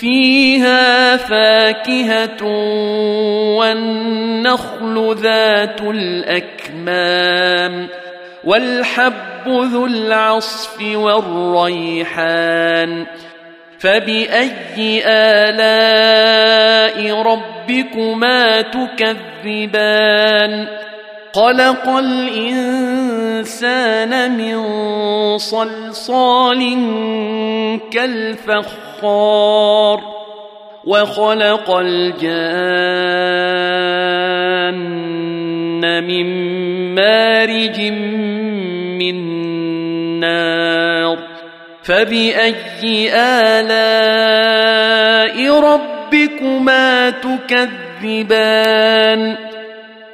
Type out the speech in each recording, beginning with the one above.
فيها فاكهة والنخل ذات الأكمام والحب ذو العصف والريحان فبأي آلاء ربكما تكذبان خلق الإنسان من صلصال كالفخار وخلق الجان من مارج من نار فبأي آلاء ربكما تكذبان؟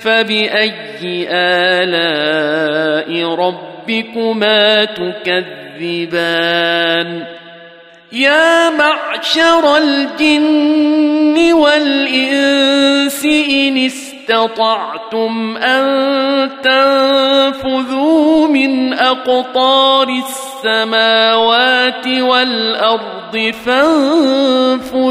فبأي آلاء ربكما تكذبان؟ يا معشر الجن والإنس إن استطعتم أن تنفذوا من أقطار السماوات والأرض فانفذوا.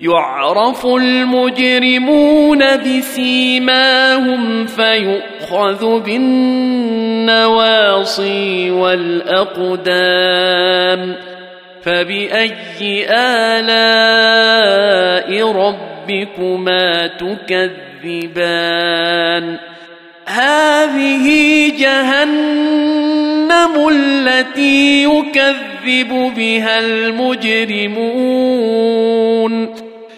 يعرف المجرمون بسيماهم فيؤخذ بالنواصي والأقدام فبأي آلاء ربكما تكذبان؟ هذه جهنم التي يكذب بها المجرمون.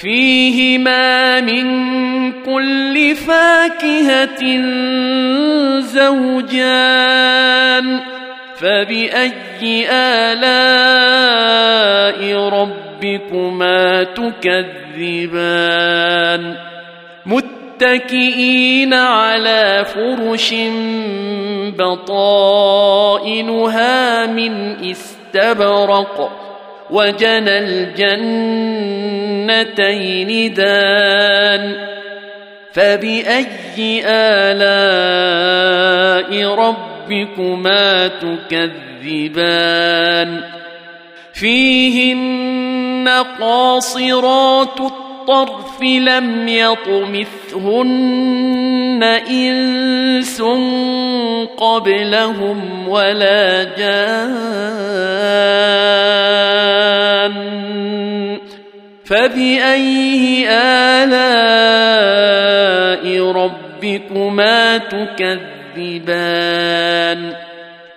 فيهما من كل فاكهة زوجان. فبأي آلاء ربكما تكذبان؟ متكئين على فرش بطائنها من استبرق. وجنى الجنتين دان فبأي آلاء ربكما تكذبان؟ فيهن قاصرات الطرف لم يطمثهن إنس قبلهم ولا جان فبأي آلاء ربكما تكذبان